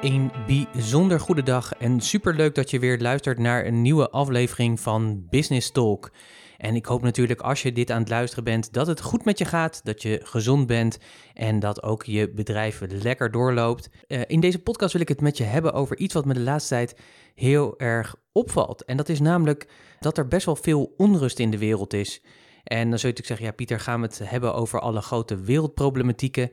Een bijzonder goede dag en superleuk dat je weer luistert naar een nieuwe aflevering van Business Talk. En ik hoop natuurlijk als je dit aan het luisteren bent dat het goed met je gaat, dat je gezond bent en dat ook je bedrijf lekker doorloopt. Uh, in deze podcast wil ik het met je hebben over iets wat me de laatste tijd heel erg opvalt. En dat is namelijk dat er best wel veel onrust in de wereld is. En dan zul je natuurlijk zeggen, ja Pieter, gaan we het hebben over alle grote wereldproblematieken?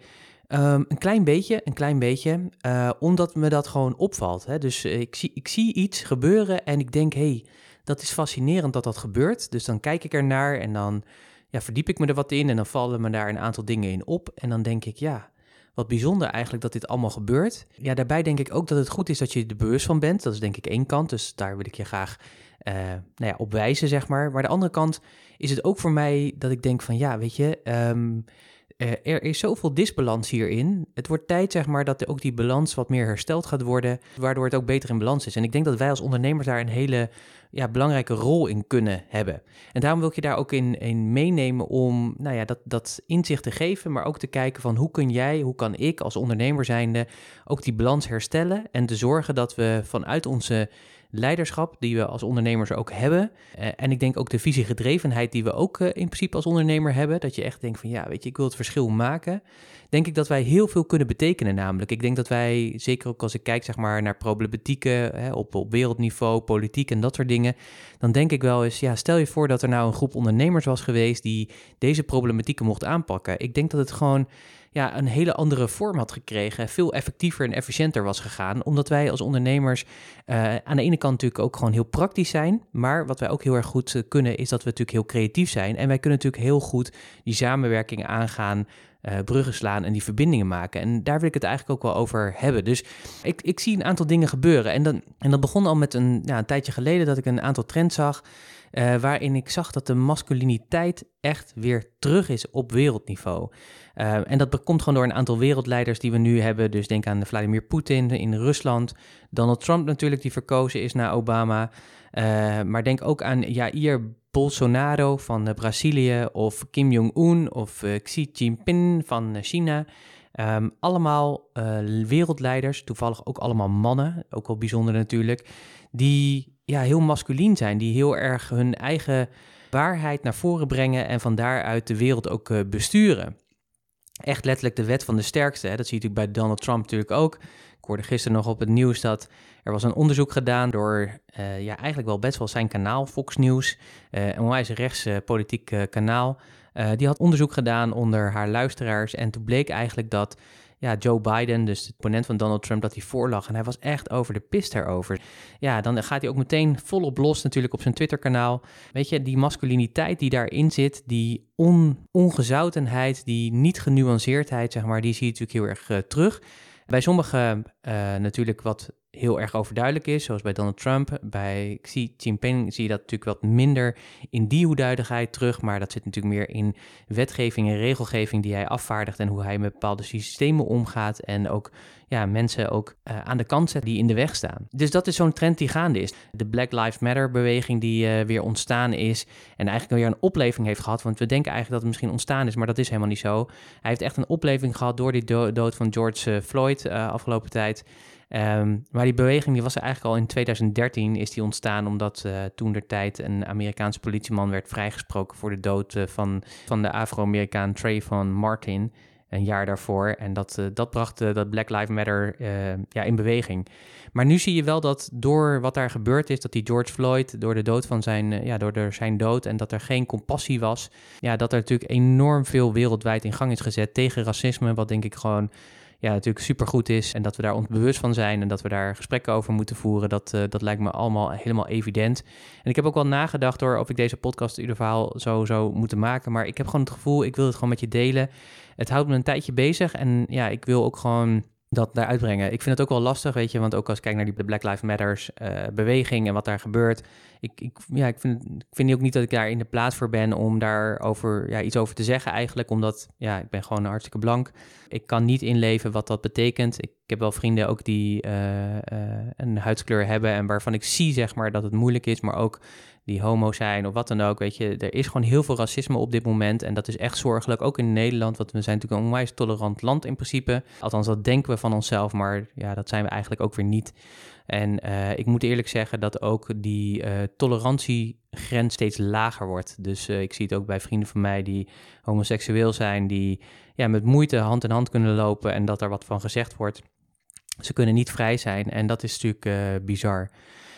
Um, een klein beetje, een klein beetje, uh, omdat me dat gewoon opvalt. Hè? Dus uh, ik, zie, ik zie iets gebeuren en ik denk, hé, hey, dat is fascinerend dat dat gebeurt. Dus dan kijk ik er naar en dan ja, verdiep ik me er wat in en dan vallen me daar een aantal dingen in op. En dan denk ik, ja, wat bijzonder eigenlijk dat dit allemaal gebeurt. Ja, daarbij denk ik ook dat het goed is dat je er bewust van bent. Dat is denk ik één kant, dus daar wil ik je graag uh, nou ja, op wijzen, zeg maar. Maar de andere kant is het ook voor mij dat ik denk van, ja, weet je... Um, uh, er is zoveel disbalans hierin. Het wordt tijd, zeg maar, dat ook die balans wat meer hersteld gaat worden, waardoor het ook beter in balans is. En ik denk dat wij als ondernemers daar een hele ja, belangrijke rol in kunnen hebben. En daarom wil ik je daar ook in, in meenemen om nou ja, dat, dat inzicht te geven, maar ook te kijken van hoe kun jij, hoe kan ik als ondernemer zijnde ook die balans herstellen en te zorgen dat we vanuit onze leiderschap die we als ondernemers ook hebben. Uh, en ik denk ook de visiegedrevenheid die we ook uh, in principe als ondernemer hebben. Dat je echt denkt van ja, weet je, ik wil het verschil maken. Denk ik dat wij heel veel kunnen betekenen namelijk. Ik denk dat wij, zeker ook als ik kijk zeg maar naar problematieken hè, op, op wereldniveau, politiek en dat soort dingen. Dan denk ik wel eens, ja, stel je voor dat er nou een groep ondernemers was geweest die deze problematieken mocht aanpakken. Ik denk dat het gewoon ja, een hele andere vorm had gekregen, veel effectiever en efficiënter was gegaan. Omdat wij als ondernemers uh, aan de ene kant natuurlijk ook gewoon heel praktisch zijn. Maar wat wij ook heel erg goed uh, kunnen, is dat we natuurlijk heel creatief zijn. En wij kunnen natuurlijk heel goed die samenwerking aangaan. Uh, bruggen slaan en die verbindingen maken. En daar wil ik het eigenlijk ook wel over hebben. Dus ik, ik zie een aantal dingen gebeuren. En, dan, en dat begon al met een, ja, een tijdje geleden dat ik een aantal trends zag. Uh, waarin ik zag dat de masculiniteit echt weer terug is op wereldniveau. Uh, en dat komt gewoon door een aantal wereldleiders die we nu hebben. Dus denk aan Vladimir Poetin in Rusland. Donald Trump natuurlijk, die verkozen is naar Obama. Uh, maar denk ook aan Jair Bolsonaro van Brazilië. Of Kim Jong-un of Xi Jinping van China. Um, allemaal wereldleiders, toevallig ook allemaal mannen. Ook wel bijzonder natuurlijk. Die ja, heel masculien zijn, die heel erg hun eigen waarheid naar voren brengen en van daaruit de wereld ook uh, besturen. Echt letterlijk de wet van de sterkste. Hè? Dat zie je natuurlijk bij Donald Trump natuurlijk ook. Ik hoorde gisteren nog op het nieuws dat er was een onderzoek gedaan door uh, ja, eigenlijk wel best wel zijn kanaal, Fox News, uh, een onwijs rechts politiek kanaal. die had onderzoek gedaan onder haar luisteraars en toen bleek eigenlijk dat ja, Joe Biden, dus de opponent van Donald Trump, dat hij voorlag. En hij was echt over de pist daarover. Ja, dan gaat hij ook meteen volop los natuurlijk op zijn Twitter-kanaal. Weet je, die masculiniteit die daarin zit, die on, ongezoutenheid, die niet genuanceerdheid, zeg maar, die zie je natuurlijk heel erg uh, terug. Bij sommigen uh, natuurlijk wat heel erg overduidelijk is, zoals bij Donald Trump. Bij Xi Jinping zie je dat natuurlijk wat minder in die hoeduidigheid terug, maar dat zit natuurlijk meer in wetgeving en regelgeving die hij afvaardigt en hoe hij met bepaalde systemen omgaat en ook ja, mensen ook uh, aan de kant zet die in de weg staan. Dus dat is zo'n trend die gaande is. De Black Lives Matter beweging die uh, weer ontstaan is en eigenlijk weer een opleving heeft gehad, want we denken eigenlijk dat het misschien ontstaan is, maar dat is helemaal niet zo. Hij heeft echt een opleving gehad door die do dood van George uh, Floyd afgelopen tijd. Um, maar die beweging die was er eigenlijk al in 2013 is die ontstaan omdat toen der tijd een Amerikaanse politieman werd vrijgesproken voor de dood van, van de Afro-Amerikaan Trayvon Martin. Een jaar daarvoor. En dat, dat bracht dat Black Lives Matter ja, in beweging. Maar nu zie je wel dat door wat daar gebeurd is, dat die George Floyd, door de dood van zijn, ja, door de, zijn dood en dat er geen compassie was, ja, dat er natuurlijk enorm veel wereldwijd in gang is gezet tegen racisme, wat denk ik gewoon ja, natuurlijk supergoed is en dat we daar ons bewust van zijn en dat we daar gesprekken over moeten voeren, dat, uh, dat lijkt me allemaal helemaal evident. En ik heb ook wel nagedacht door of ik deze podcast ieder verhaal zo zou moeten maken, maar ik heb gewoon het gevoel, ik wil het gewoon met je delen. Het houdt me een tijdje bezig en ja, ik wil ook gewoon dat daar uitbrengen. Ik vind het ook wel lastig, weet je, want ook als ik kijk naar die Black Lives Matters uh, beweging en wat daar gebeurt, ik, ik, ja, ik, vind, ik vind ook niet dat ik daar in de plaats voor ben om daar over, ja, iets over te zeggen eigenlijk, omdat ja, ik ben gewoon hartstikke blank. Ik kan niet inleven wat dat betekent. Ik, heb wel vrienden ook die uh, uh, een huidskleur hebben en waarvan ik zie zeg maar dat het moeilijk is, maar ook die homo zijn of wat dan ook. Weet je, er is gewoon heel veel racisme op dit moment. En dat is echt zorgelijk. Ook in Nederland, want we zijn natuurlijk een onwijs tolerant land in principe. Althans, dat denken we van onszelf, maar ja, dat zijn we eigenlijk ook weer niet. En uh, ik moet eerlijk zeggen dat ook die uh, tolerantiegrens steeds lager wordt. Dus uh, ik zie het ook bij vrienden van mij die homoseksueel zijn, die ja, met moeite hand in hand kunnen lopen en dat er wat van gezegd wordt. Ze kunnen niet vrij zijn en dat is natuurlijk bizar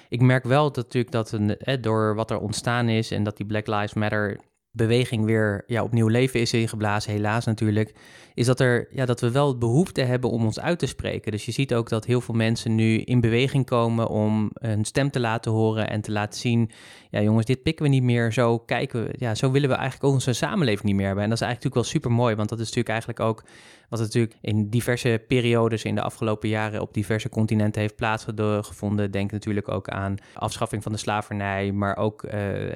ik merk wel dat natuurlijk dat een, eh, door wat er ontstaan is en dat die Black Lives Matter beweging weer ja, opnieuw leven is ingeblazen, helaas natuurlijk, is dat, er, ja, dat we wel behoefte hebben om ons uit te spreken. Dus je ziet ook dat heel veel mensen nu in beweging komen om hun stem te laten horen en te laten zien, ja jongens, dit pikken we niet meer, zo kijken we, ja, zo willen we eigenlijk onze samenleving niet meer hebben. En dat is eigenlijk natuurlijk wel super mooi, want dat is natuurlijk eigenlijk ook wat natuurlijk in diverse periodes in de afgelopen jaren op diverse continenten heeft plaatsgevonden. Denk natuurlijk ook aan afschaffing van de slavernij, maar ook uh,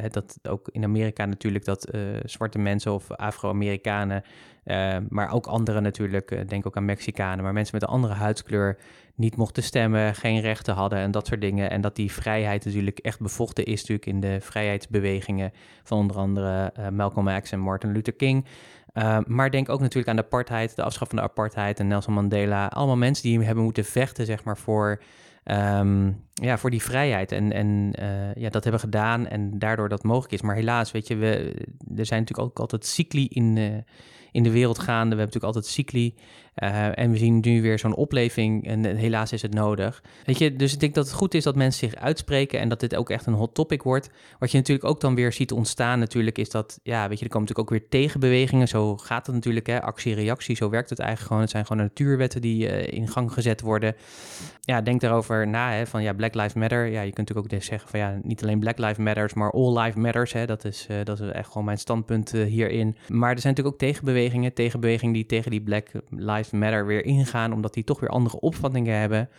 dat ook in Amerika natuurlijk dat uh, zwarte mensen of Afro-Amerikanen, uh, maar ook anderen natuurlijk, denk ook aan Mexicanen, maar mensen met een andere huidskleur niet mochten stemmen, geen rechten hadden en dat soort dingen. En dat die vrijheid natuurlijk echt bevochten is natuurlijk in de vrijheidsbewegingen van onder andere Malcolm X en Martin Luther King. Uh, maar denk ook natuurlijk aan de apartheid, de afschaffing van de apartheid en Nelson Mandela. Allemaal mensen die hebben moeten vechten, zeg maar, voor, um, ja, voor die vrijheid. En, en uh, ja, dat hebben gedaan en daardoor dat mogelijk is. Maar helaas, weet je, we, er zijn natuurlijk ook altijd cycli in, uh, in de wereld gaande. We hebben natuurlijk altijd cycli. Uh, en we zien nu weer zo'n opleving en helaas is het nodig. Weet je, dus ik denk dat het goed is dat mensen zich uitspreken en dat dit ook echt een hot topic wordt. Wat je natuurlijk ook dan weer ziet ontstaan natuurlijk is dat, ja, weet je, er komen natuurlijk ook weer tegenbewegingen. Zo gaat het natuurlijk, hè, actie-reactie, zo werkt het eigenlijk gewoon. Het zijn gewoon natuurwetten die uh, in gang gezet worden. Ja, denk daarover na, hè, van ja, Black Lives Matter. Ja, je kunt natuurlijk ook zeggen van ja, niet alleen Black Lives Matters, maar All Lives Matters. Dat, is, uh, dat is echt gewoon mijn standpunt hierin. Maar er zijn natuurlijk ook tegenbewegingen, tegenbewegingen die tegen die Black Lives Matter weer ingaan, omdat die toch weer andere opvattingen hebben.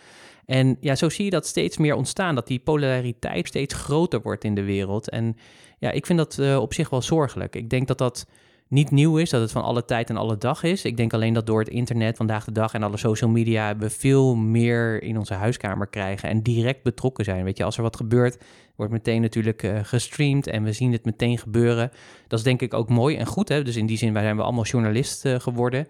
En ja, zo zie je dat steeds meer ontstaan, dat die polariteit steeds groter wordt in de wereld. En ja, ik vind dat uh, op zich wel zorgelijk. Ik denk dat dat niet nieuw is, dat het van alle tijd en alle dag is. Ik denk alleen dat door het internet vandaag de dag en alle social media we veel meer in onze huiskamer krijgen en direct betrokken zijn. Weet je, als er wat gebeurt, wordt meteen natuurlijk uh, gestreamd en we zien het meteen gebeuren. Dat is denk ik ook mooi en goed. Hè? Dus in die zin, wij zijn we allemaal journalist uh, geworden.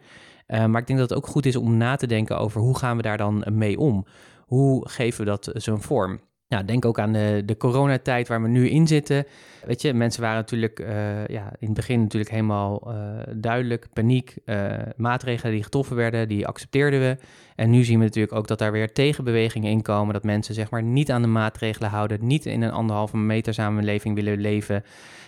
Uh, maar ik denk dat het ook goed is om na te denken over hoe gaan we daar dan mee om? Hoe geven we dat zo'n vorm? Nou, denk ook aan de, de coronatijd waar we nu in zitten. Weet je, mensen waren natuurlijk uh, ja, in het begin natuurlijk helemaal uh, duidelijk, paniek, uh, maatregelen die getroffen werden, die accepteerden we. En nu zien we natuurlijk ook dat daar weer tegenbewegingen in komen, dat mensen zeg maar niet aan de maatregelen houden, niet in een anderhalve meter samenleving willen leven.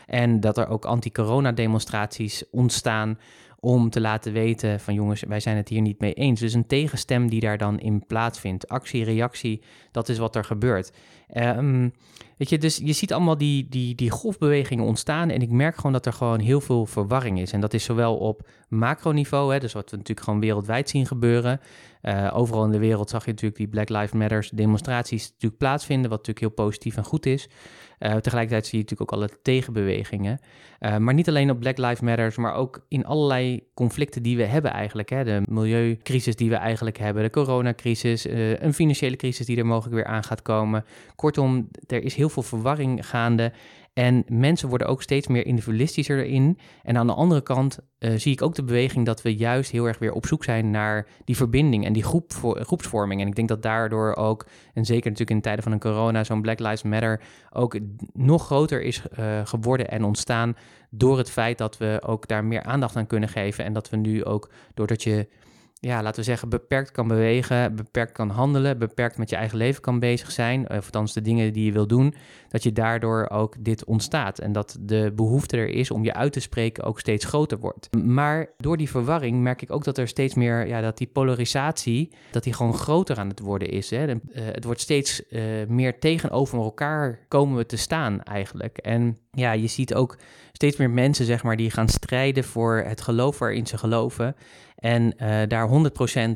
En dat er ook anti-corona demonstraties ontstaan om te laten weten van jongens, wij zijn het hier niet mee eens. Dus een tegenstem die daar dan in plaatsvindt. Actie, reactie, dat is wat er gebeurt. Um, weet je, dus je ziet allemaal die, die, die golfbewegingen ontstaan en ik merk gewoon dat er gewoon heel veel verwarring is. En dat is zowel op macroniveau, hè, dus wat we natuurlijk gewoon wereldwijd zien gebeuren. Uh, overal in de wereld zag je natuurlijk die Black Lives Matters demonstraties natuurlijk plaatsvinden, wat natuurlijk heel positief en goed is. Uh, tegelijkertijd zie je natuurlijk ook alle tegenbewegingen. Uh, maar niet alleen op Black Lives Matters, maar ook in allerlei conflicten die we hebben eigenlijk. Hè? De milieucrisis die we eigenlijk hebben, de coronacrisis, een financiële crisis die er mogelijk weer aan gaat komen. Kortom, er is heel veel verwarring gaande. En mensen worden ook steeds meer individualistischer erin. En aan de andere kant uh, zie ik ook de beweging dat we juist heel erg weer op zoek zijn naar die verbinding en die groep groepsvorming. En ik denk dat daardoor ook, en zeker natuurlijk in tijden van een corona, zo'n Black Lives Matter ook nog groter is uh, geworden en ontstaan door het feit dat we ook daar meer aandacht aan kunnen geven. En dat we nu ook, doordat je ja, laten we zeggen, beperkt kan bewegen, beperkt kan handelen, beperkt met je eigen leven kan bezig zijn, of althans de dingen die je wil doen, dat je daardoor ook dit ontstaat en dat de behoefte er is om je uit te spreken ook steeds groter wordt. Maar door die verwarring merk ik ook dat er steeds meer, ja, dat die polarisatie, dat die gewoon groter aan het worden is. Hè. Eh, het wordt steeds uh, meer tegenover elkaar komen we te staan eigenlijk. En ja, je ziet ook steeds meer mensen, zeg maar, die gaan strijden voor het geloof waarin ze geloven. En uh, daar 100%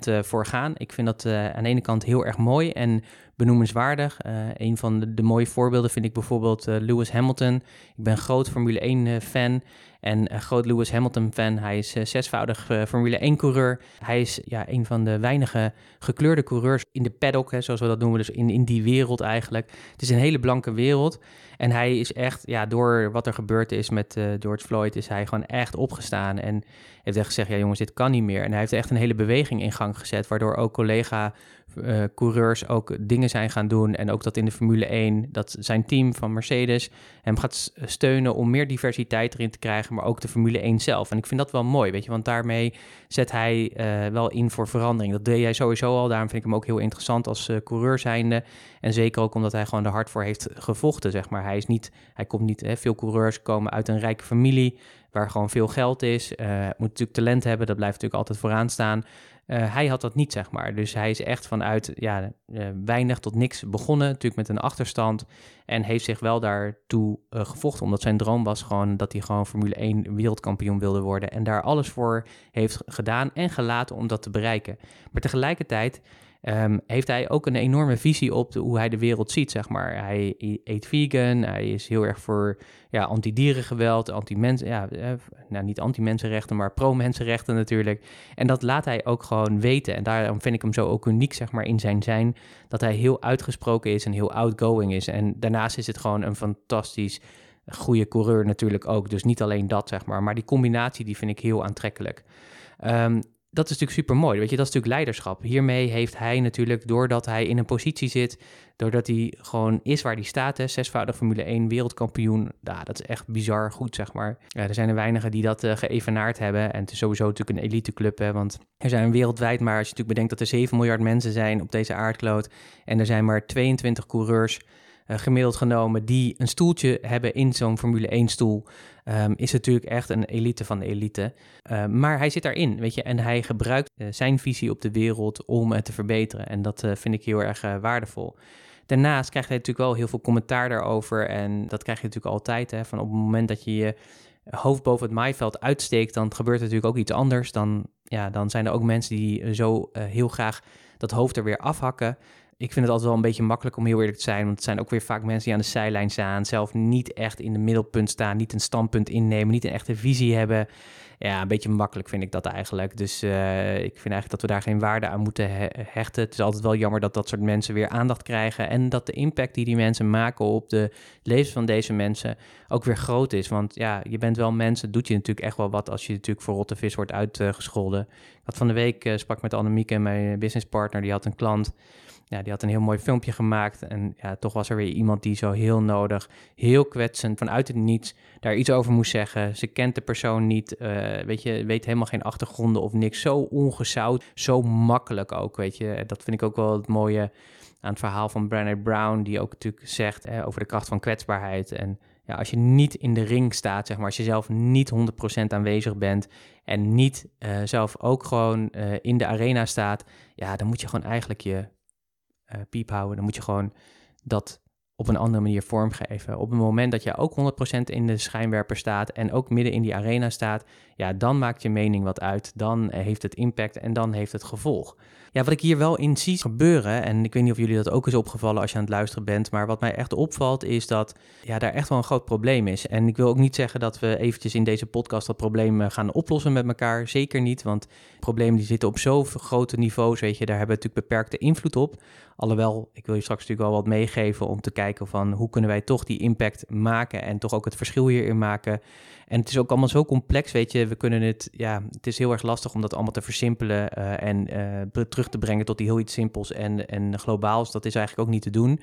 uh, voor gaan. Ik vind dat uh, aan de ene kant heel erg mooi en benoemenswaardig. een van de, de, mooie voorbeelden vind ik bijvoorbeeld Lewis Hamilton. Ik ben groot Formule 1 fan. En een groot Lewis Hamilton-fan. Hij is uh, zesvoudig uh, Formule 1-coureur. Hij is ja, een van de weinige gekleurde coureurs in de paddock, hè, zoals we dat noemen. Dus in, in die wereld eigenlijk. Het is een hele blanke wereld. En hij is echt, ja, door wat er gebeurd is met George Floyd, is hij gewoon echt opgestaan. En heeft echt gezegd, ja jongens, dit kan niet meer. En hij heeft echt een hele beweging in gang gezet, waardoor ook collega uh, coureurs ook dingen zijn gaan doen. En ook dat in de Formule 1, dat zijn team van Mercedes hem gaat steunen om meer diversiteit erin te krijgen, maar ook de Formule 1 zelf. En ik vind dat wel mooi, weet je, want daarmee zet hij uh, wel in voor verandering. Dat deed hij sowieso al, daarom vind ik hem ook heel interessant als uh, coureur zijnde. En zeker ook omdat hij gewoon er hard voor heeft gevochten, zeg maar. Hij is niet, hij komt niet, hè, veel coureurs komen uit een rijke familie, waar gewoon veel geld is. Uh, moet natuurlijk talent hebben, dat blijft natuurlijk altijd vooraan staan. Uh, hij had dat niet, zeg maar. Dus hij is echt vanuit ja, uh, weinig tot niks begonnen, natuurlijk met een achterstand. En heeft zich wel daartoe uh, gevochten, omdat zijn droom was gewoon dat hij gewoon Formule 1 wereldkampioen wilde worden. En daar alles voor heeft gedaan en gelaten om dat te bereiken. Maar tegelijkertijd Um, heeft hij ook een enorme visie op hoe hij de wereld ziet, zeg maar. Hij eet vegan, hij is heel erg voor ja, anti-dierengeweld, anti-mensen, ja, eh, nou niet anti-mensenrechten, maar pro-mensenrechten natuurlijk. En dat laat hij ook gewoon weten. En daarom vind ik hem zo ook uniek, zeg maar, in zijn zijn, dat hij heel uitgesproken is en heel outgoing is. En daarnaast is het gewoon een fantastisch goede coureur natuurlijk ook. Dus niet alleen dat, zeg maar, maar die combinatie, die vind ik heel aantrekkelijk. Um, dat is natuurlijk super mooi. Weet je, dat is natuurlijk leiderschap. Hiermee heeft hij natuurlijk, doordat hij in een positie zit, doordat hij gewoon is waar hij staat, hè, zesvoudig Formule 1 wereldkampioen. Ja, dat is echt bizar goed, zeg maar. Ja, er zijn er weinigen die dat uh, geëvenaard hebben. En het is sowieso natuurlijk een eliteclub, hè, want er zijn wereldwijd, maar als je natuurlijk bedenkt dat er 7 miljard mensen zijn op deze aardkloot en er zijn maar 22 coureurs gemiddeld genomen die een stoeltje hebben in zo'n Formule 1-stoel, um, is natuurlijk echt een elite van de elite. Uh, maar hij zit daarin, weet je, en hij gebruikt uh, zijn visie op de wereld om het te verbeteren. En dat vind ik heel erg waardevol. Daarnaast krijgt hij natuurlijk wel heel veel commentaar daarover. En dat krijg je natuurlijk altijd. Hè, van op het moment dat je je hoofd boven het maaiveld uitsteekt, dan gebeurt er natuurlijk ook iets anders. Dan, ja, dan zijn er ook mensen die zo heel graag dat hoofd er weer afhakken ik vind het altijd wel een beetje makkelijk om heel eerlijk te zijn. Want het zijn ook weer vaak mensen die aan de zijlijn staan. Zelf niet echt in de middelpunt staan. Niet een standpunt innemen. Niet een echte visie hebben. Ja, een beetje makkelijk vind ik dat eigenlijk. Dus uh, ik vind eigenlijk dat we daar geen waarde aan moeten he hechten. Het is altijd wel jammer dat dat soort mensen weer aandacht krijgen. En dat de impact die die mensen maken op de levens van deze mensen ook weer groot is. Want ja, je bent wel mensen, doet je natuurlijk echt wel wat als je natuurlijk voor rotte vis wordt uitgescholden. ik had van de week, uh, sprak met Annemieke, mijn businesspartner, die had een klant ja, die had een heel mooi filmpje gemaakt. En ja, toch was er weer iemand die zo heel nodig, heel kwetsend, vanuit het niets daar iets over moest zeggen. Ze kent de persoon niet, uh, weet je, weet helemaal geen achtergronden of niks. Zo ongezout, zo makkelijk ook, weet je. Dat vind ik ook wel het mooie aan het verhaal van Brené Brown, die ook natuurlijk zegt eh, over de kracht van kwetsbaarheid. En ja, als je niet in de ring staat, zeg maar, als je zelf niet 100% aanwezig bent en niet uh, zelf ook gewoon uh, in de arena staat, ja, dan moet je gewoon eigenlijk je uh, piep houden. Dan moet je gewoon dat op een andere manier vormgeven. Op het moment dat je ook 100% in de schijnwerper staat en ook midden in die arena staat, ja, dan maakt je mening wat uit. Dan eh, heeft het impact en dan heeft het gevolg. Ja, wat ik hier wel in zie gebeuren, en ik weet niet of jullie dat ook is opgevallen als je aan het luisteren bent, maar wat mij echt opvalt is dat ja, daar echt wel een groot probleem is. En ik wil ook niet zeggen dat we eventjes in deze podcast dat probleem eh, gaan oplossen met elkaar. Zeker niet, want problemen die zitten op zo grote niveaus, weet je, daar hebben we natuurlijk beperkte invloed op. Alhoewel, ik wil je straks natuurlijk wel wat meegeven om te kijken van hoe kunnen wij toch die impact maken en toch ook het verschil hierin maken. En het is ook allemaal zo complex, weet je. We kunnen het, ja, het is heel erg lastig om dat allemaal te versimpelen uh, en uh, terug te brengen tot die heel iets simpels en, en globaals. Dat is eigenlijk ook niet te doen.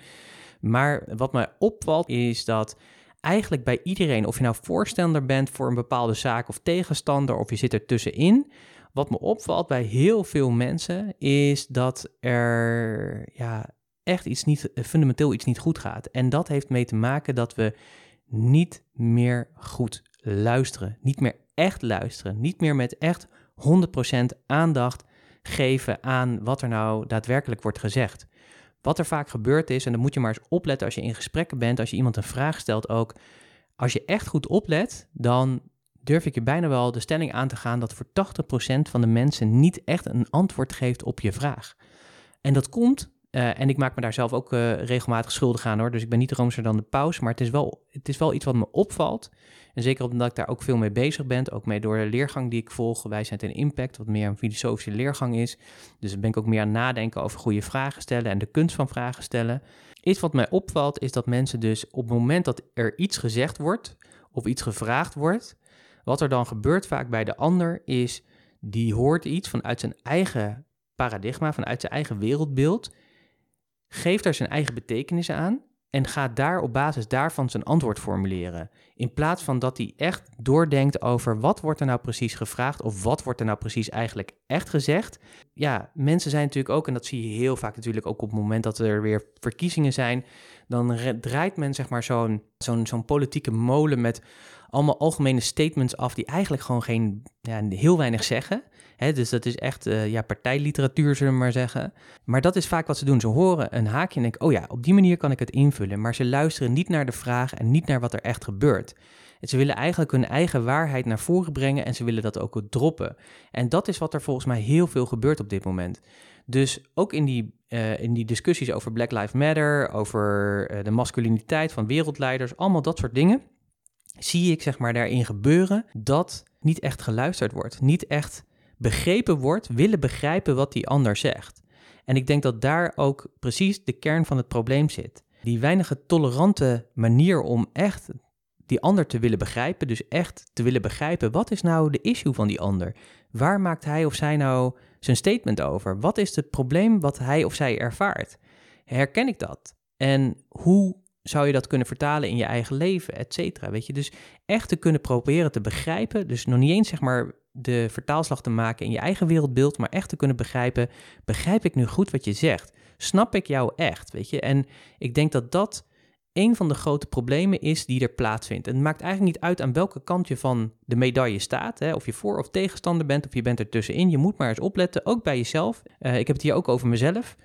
Maar wat mij opvalt is dat eigenlijk bij iedereen, of je nou voorstander bent voor een bepaalde zaak of tegenstander, of je zit er tussenin, wat me opvalt bij heel veel mensen is dat er ja, echt iets niet, fundamenteel iets niet goed gaat. En dat heeft mee te maken dat we niet meer goed luisteren. Niet meer echt luisteren. Niet meer met echt 100% aandacht geven aan wat er nou daadwerkelijk wordt gezegd. Wat er vaak gebeurd is, en dan moet je maar eens opletten als je in gesprekken bent, als je iemand een vraag stelt ook. Als je echt goed oplet, dan durf ik je bijna wel de stelling aan te gaan dat voor 80% van de mensen niet echt een antwoord geeft op je vraag. En dat komt, uh, en ik maak me daar zelf ook uh, regelmatig schuldig aan hoor, dus ik ben niet roomser dan de paus, maar het is, wel, het is wel iets wat me opvalt. En zeker omdat ik daar ook veel mee bezig ben, ook mee door de leergang die ik volg, Wij zijn ten impact, wat meer een filosofische leergang is. Dus dan ben ik ook meer aan nadenken over goede vragen stellen en de kunst van vragen stellen. Iets wat mij opvalt is dat mensen dus op het moment dat er iets gezegd wordt of iets gevraagd wordt, wat er dan gebeurt vaak bij de ander is, die hoort iets vanuit zijn eigen paradigma, vanuit zijn eigen wereldbeeld, geeft daar zijn eigen betekenis aan en gaat daar op basis daarvan zijn antwoord formuleren. In plaats van dat hij echt doordenkt over wat wordt er nou precies gevraagd of wat wordt er nou precies eigenlijk echt gezegd. Ja, mensen zijn natuurlijk ook, en dat zie je heel vaak natuurlijk ook op het moment dat er weer verkiezingen zijn, dan draait men zeg maar zo'n zo'n zo'n politieke molen met allemaal algemene statements af die eigenlijk gewoon geen, ja, heel weinig zeggen. dus dat is echt uh, ja, partijliteratuur, zullen we maar zeggen. Maar dat is vaak wat ze doen. Ze horen een haakje en denken, oh ja, op die manier kan ik het invullen. Maar ze luisteren niet naar de vraag en niet naar wat er echt gebeurt. En ze willen eigenlijk hun eigen waarheid naar voren brengen en ze willen dat ook droppen. En dat is wat er volgens mij heel veel gebeurt op dit moment. Dus ook in die, uh, in die discussies over Black Lives Matter, over uh, de masculiniteit van wereldleiders, allemaal dat soort dingen zie ik zeg maar daarin gebeuren dat niet echt geluisterd wordt, niet echt begrepen wordt, willen begrijpen wat die ander zegt. En ik denk dat daar ook precies de kern van het probleem zit. Die weinige tolerante manier om echt die ander te willen begrijpen, dus echt te willen begrijpen wat is nou de issue van die ander? Waar maakt hij of zij nou zijn statement over? Wat is het probleem wat hij of zij ervaart? Herken ik dat? En hoe zou je dat kunnen vertalen in je eigen leven, et cetera, weet je? Dus echt te kunnen proberen te begrijpen, dus nog niet eens zeg maar de vertaalslag te maken in je eigen wereldbeeld, maar echt te kunnen begrijpen, begrijp ik nu goed wat je zegt? Snap ik jou echt, weet je? En ik denk dat dat een van de grote problemen is die er plaatsvindt. En het maakt eigenlijk niet uit aan welke kant je van de medaille staat. Hè? Of je voor- of tegenstander bent, of je bent er tussenin. Je moet maar eens opletten, ook bij jezelf. Uh, ik heb het hier ook over mezelf.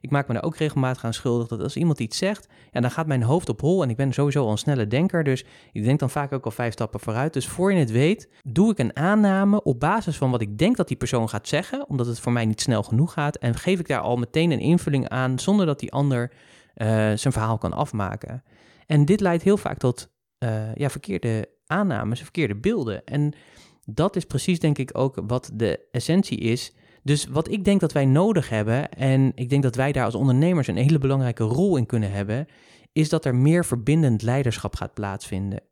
Ik maak me daar ook regelmatig aan schuldig dat als iemand iets zegt, ja, dan gaat mijn hoofd op hol en ik ben sowieso al een snelle denker, dus ik denk dan vaak ook al vijf stappen vooruit. Dus voor je het weet, doe ik een aanname op basis van wat ik denk dat die persoon gaat zeggen, omdat het voor mij niet snel genoeg gaat, en geef ik daar al meteen een invulling aan zonder dat die ander uh, zijn verhaal kan afmaken. En dit leidt heel vaak tot uh, ja, verkeerde aannames, verkeerde beelden. En dat is precies, denk ik, ook wat de essentie is dus wat ik denk dat wij nodig hebben, en ik denk dat wij daar als ondernemers een hele belangrijke rol in kunnen hebben, is dat er meer verbindend leiderschap gaat plaatsvinden.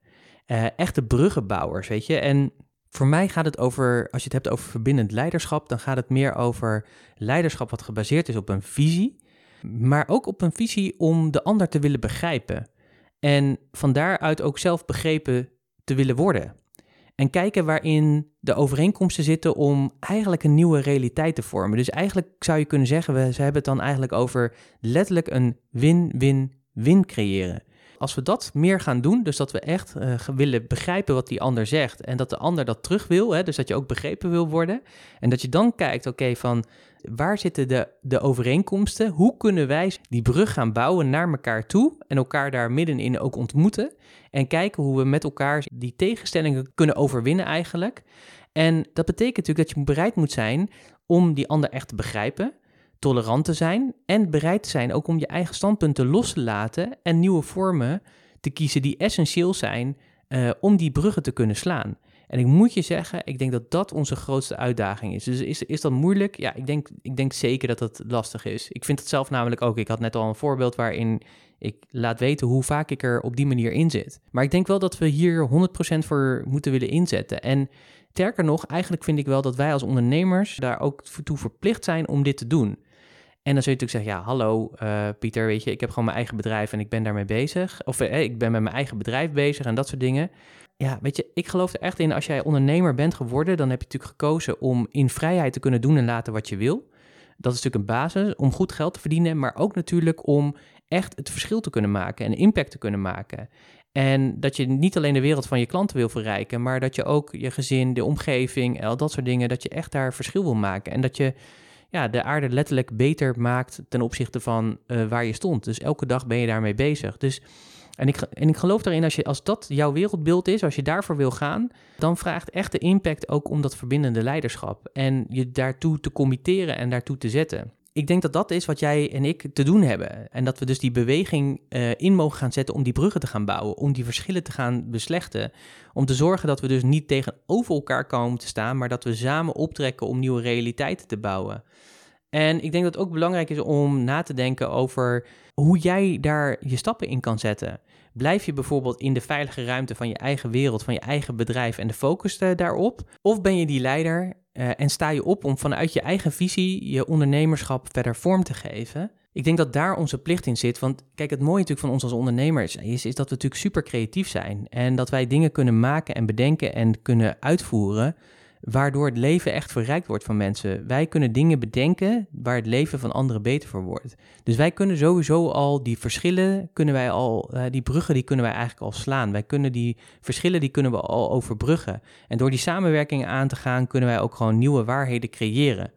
Uh, echte bruggenbouwers, weet je. En voor mij gaat het over, als je het hebt over verbindend leiderschap, dan gaat het meer over leiderschap wat gebaseerd is op een visie, maar ook op een visie om de ander te willen begrijpen. En van daaruit ook zelf begrepen te willen worden. En kijken waarin de overeenkomsten zitten om eigenlijk een nieuwe realiteit te vormen. Dus eigenlijk zou je kunnen zeggen, we, ze hebben het dan eigenlijk over letterlijk een win-win-win creëren. Als we dat meer gaan doen, dus dat we echt uh, willen begrijpen wat die ander zegt en dat de ander dat terug wil, hè, dus dat je ook begrepen wil worden. En dat je dan kijkt, oké, van waar zitten de, de overeenkomsten? Hoe kunnen wij die brug gaan bouwen naar elkaar toe en elkaar daar middenin ook ontmoeten? En kijken hoe we met elkaar die tegenstellingen kunnen overwinnen eigenlijk. En dat betekent natuurlijk dat je bereid moet zijn om die ander echt te begrijpen, tolerant te zijn en bereid te zijn ook om je eigen standpunten los te laten en nieuwe vormen te kiezen die essentieel zijn uh, om die bruggen te kunnen slaan. En ik moet je zeggen, ik denk dat dat onze grootste uitdaging is. Dus is, is dat moeilijk? Ja, ik denk, ik denk zeker dat dat lastig is. Ik vind het zelf namelijk ook. Ik had net al een voorbeeld waarin ik laat weten hoe vaak ik er op die manier in zit. Maar ik denk wel dat we hier 100% voor moeten willen inzetten. En sterker nog, eigenlijk vind ik wel dat wij als ondernemers daar ook toe verplicht zijn om dit te doen. En dan zul je natuurlijk zeggen, ja, hallo uh, Pieter, weet je, ik heb gewoon mijn eigen bedrijf en ik ben daarmee bezig. Of eh, ik ben met mijn eigen bedrijf bezig en dat soort dingen. Ja, weet je, ik geloof er echt in, als jij ondernemer bent geworden, dan heb je natuurlijk gekozen om in vrijheid te kunnen doen en laten wat je wil. Dat is natuurlijk een basis om goed geld te verdienen, maar ook natuurlijk om echt het verschil te kunnen maken en impact te kunnen maken. En dat je niet alleen de wereld van je klanten wil verrijken, maar dat je ook je gezin, de omgeving, al dat soort dingen, dat je echt daar verschil wil maken. En dat je ja, de aarde letterlijk beter maakt ten opzichte van uh, waar je stond. Dus elke dag ben je daarmee bezig. Dus, en, ik, en ik geloof daarin, als, je, als dat jouw wereldbeeld is, als je daarvoor wil gaan, dan vraagt echt de impact ook om dat verbindende leiderschap. En je daartoe te committeren en daartoe te zetten ik denk dat dat is wat jij en ik te doen hebben. En dat we dus die beweging uh, in mogen gaan zetten om die bruggen te gaan bouwen, om die verschillen te gaan beslechten. Om te zorgen dat we dus niet tegenover elkaar komen te staan, maar dat we samen optrekken om nieuwe realiteiten te bouwen. En ik denk dat het ook belangrijk is om na te denken over hoe jij daar je stappen in kan zetten. Blijf je bijvoorbeeld in de veilige ruimte van je eigen wereld, van je eigen bedrijf en de focus eh, daarop? Of ben je die leider uh, en sta je op om vanuit je eigen visie je ondernemerschap verder vorm te geven? Ik denk dat daar onze plicht in zit. Want kijk, het mooie natuurlijk van ons als ondernemers is, is dat we natuurlijk super creatief zijn. En dat wij dingen kunnen maken en bedenken en kunnen uitvoeren waardoor het leven echt verrijkt wordt van mensen. Wij kunnen dingen bedenken waar het leven van anderen beter voor wordt. Dus wij kunnen sowieso al die verschillen, kunnen wij al, uh, die bruggen, die kunnen wij eigenlijk al slaan. Wij kunnen die verschillen, die kunnen we al overbruggen. En door die samenwerking aan te gaan, kunnen wij ook gewoon nieuwe waarheden creëren.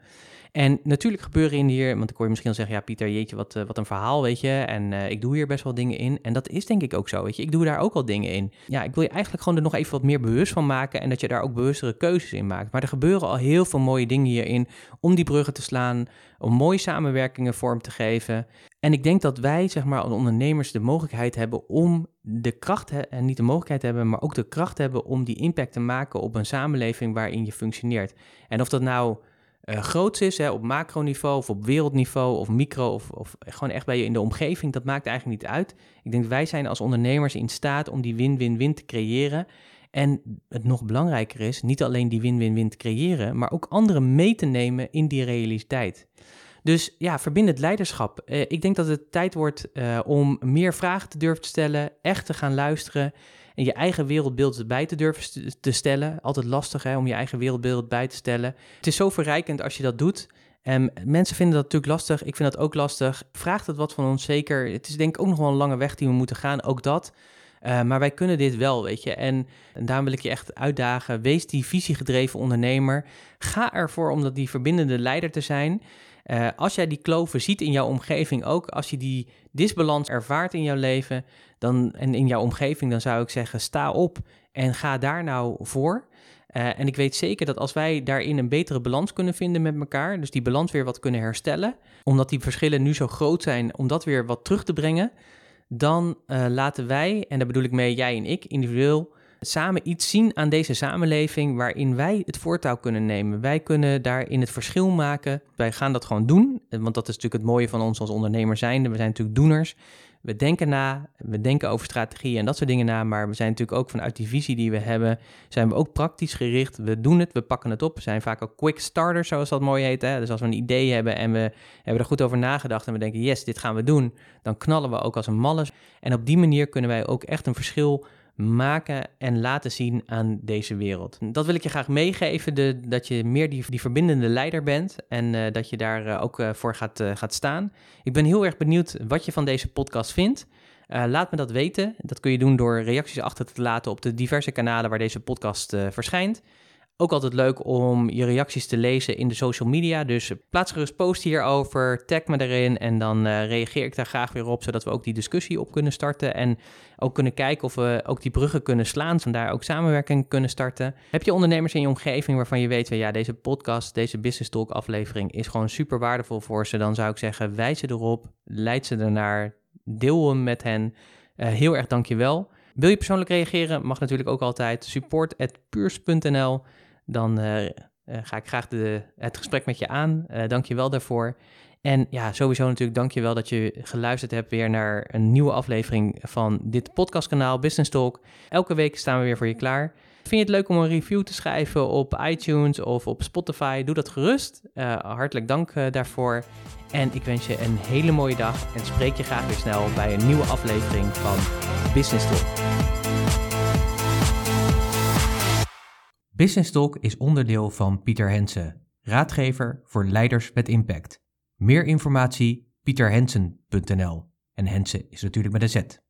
En natuurlijk gebeuren in hier, want ik hoor je misschien zeggen, ja Pieter, jeetje, wat, uh, wat een verhaal, weet je. En uh, ik doe hier best wel dingen in. En dat is denk ik ook zo, weet je. Ik doe daar ook al dingen in. Ja, ik wil je eigenlijk gewoon er nog even wat meer bewust van maken en dat je daar ook bewustere keuzes in maakt. Maar er gebeuren al heel veel mooie dingen hierin om die bruggen te slaan, om mooie samenwerkingen vorm te geven. En ik denk dat wij, zeg maar, als ondernemers de mogelijkheid hebben om de kracht, en niet de mogelijkheid hebben, maar ook de kracht hebben om die impact te maken op een samenleving waarin je functioneert. En of dat nou uh, groots is, hè, op macroniveau of op wereldniveau of micro of, of gewoon echt bij je in de omgeving, dat maakt eigenlijk niet uit. Ik denk wij zijn als ondernemers in staat om die win-win-win te creëren. En het nog belangrijker is, niet alleen die win-win-win te creëren, maar ook anderen mee te nemen in die realiteit. Dus ja, verbindend leiderschap. Uh, ik denk dat het tijd wordt uh, om meer vragen te durven te stellen, echt te gaan luisteren je eigen wereldbeeld bij te durven te stellen. Altijd lastig hè, om je eigen wereldbeeld bij te stellen. Het is zo verrijkend als je dat doet. En mensen vinden dat natuurlijk lastig. Ik vind dat ook lastig. Vraagt het wat van ons zeker. Het is denk ik ook nog wel een lange weg die we moeten gaan. Ook dat. Uh, maar wij kunnen dit wel, weet je. En, en daarom wil ik je echt uitdagen. Wees die visiegedreven ondernemer. Ga ervoor om dat die verbindende leider te zijn. Uh, als jij die kloven ziet in jouw omgeving ook, als je die disbalans ervaart in jouw leven dan, en in jouw omgeving, dan zou ik zeggen, sta op en ga daar nou voor. Uh, en ik weet zeker dat als wij daarin een betere balans kunnen vinden met elkaar, dus die balans weer wat kunnen herstellen, omdat die verschillen nu zo groot zijn, om dat weer wat terug te brengen, dan uh, laten wij, en daar bedoel ik mee jij en ik individueel, samen iets zien aan deze samenleving waarin wij het voortouw kunnen nemen. Wij kunnen daarin het verschil maken. Wij gaan dat gewoon doen, want dat is natuurlijk het mooie van ons als ondernemer zijnde. We zijn natuurlijk doeners. We denken na, we denken over strategieën en dat soort dingen na, maar we zijn natuurlijk ook vanuit die visie die we hebben, zijn we ook praktisch gericht. We doen het, we pakken het op. We zijn vaak ook quick starters, zoals dat mooi heet. Hè? Dus als we een idee hebben en we hebben er goed over nagedacht en we denken, yes, dit gaan we doen, dan knallen we ook als een malle. En op die manier kunnen wij ook echt een verschil maken en laten zien aan deze wereld. Dat wil ik je graag meegeven, de, dat je meer die, die verbindende leider bent en uh, dat je daar uh, ook uh, voor gaat, gaat staan. Ik ben heel erg benieuwd wat je van deze podcast vindt. laat me dat weten. Dat kun je doen door reacties achter te laten op de diverse kanalen waar deze podcast verschijnt. Ook altijd leuk om je reacties te lezen in de social media. Dus plaats gerust post hierover, tag me erin en dan uh, reageer ik daar graag weer op, zodat we ook die discussie op kunnen starten. En ook kunnen kijken of we ook die bruggen kunnen slaan, vandaar ook samenwerking kunnen starten. Heb je ondernemers in je omgeving waarvan je weet, ja, deze podcast, deze Business Talk aflevering is gewoon super waardevol voor ze, dan zou ik zeggen, wijs ze erop, leid ze ernaar, deel hem met hen. Uh, heel erg dankjewel. Wil je persoonlijk reageren? Mag natuurlijk ook altijd. support.puurs.nl. Dan uh, ga ik graag de, het gesprek met je aan. Uh, dank je wel daarvoor. En ja, sowieso natuurlijk dank je wel dat je geluisterd hebt weer naar een nieuwe aflevering van dit podcastkanaal Business Talk. Elke week staan we weer voor je klaar. Vind je het leuk om een review te schrijven op iTunes of op Spotify? Doe dat gerust. Hartelijk dank daarvoor. En ik wens je een hele mooie dag en spreek je graag weer snel bij een nieuwe aflevering van Business Talk. Business Talk is onderdeel van Pieter Hensen, raadgever voor leiders met impact. Meer informatie pieterhensen.nl en Hensen is natuurlijk met een Z.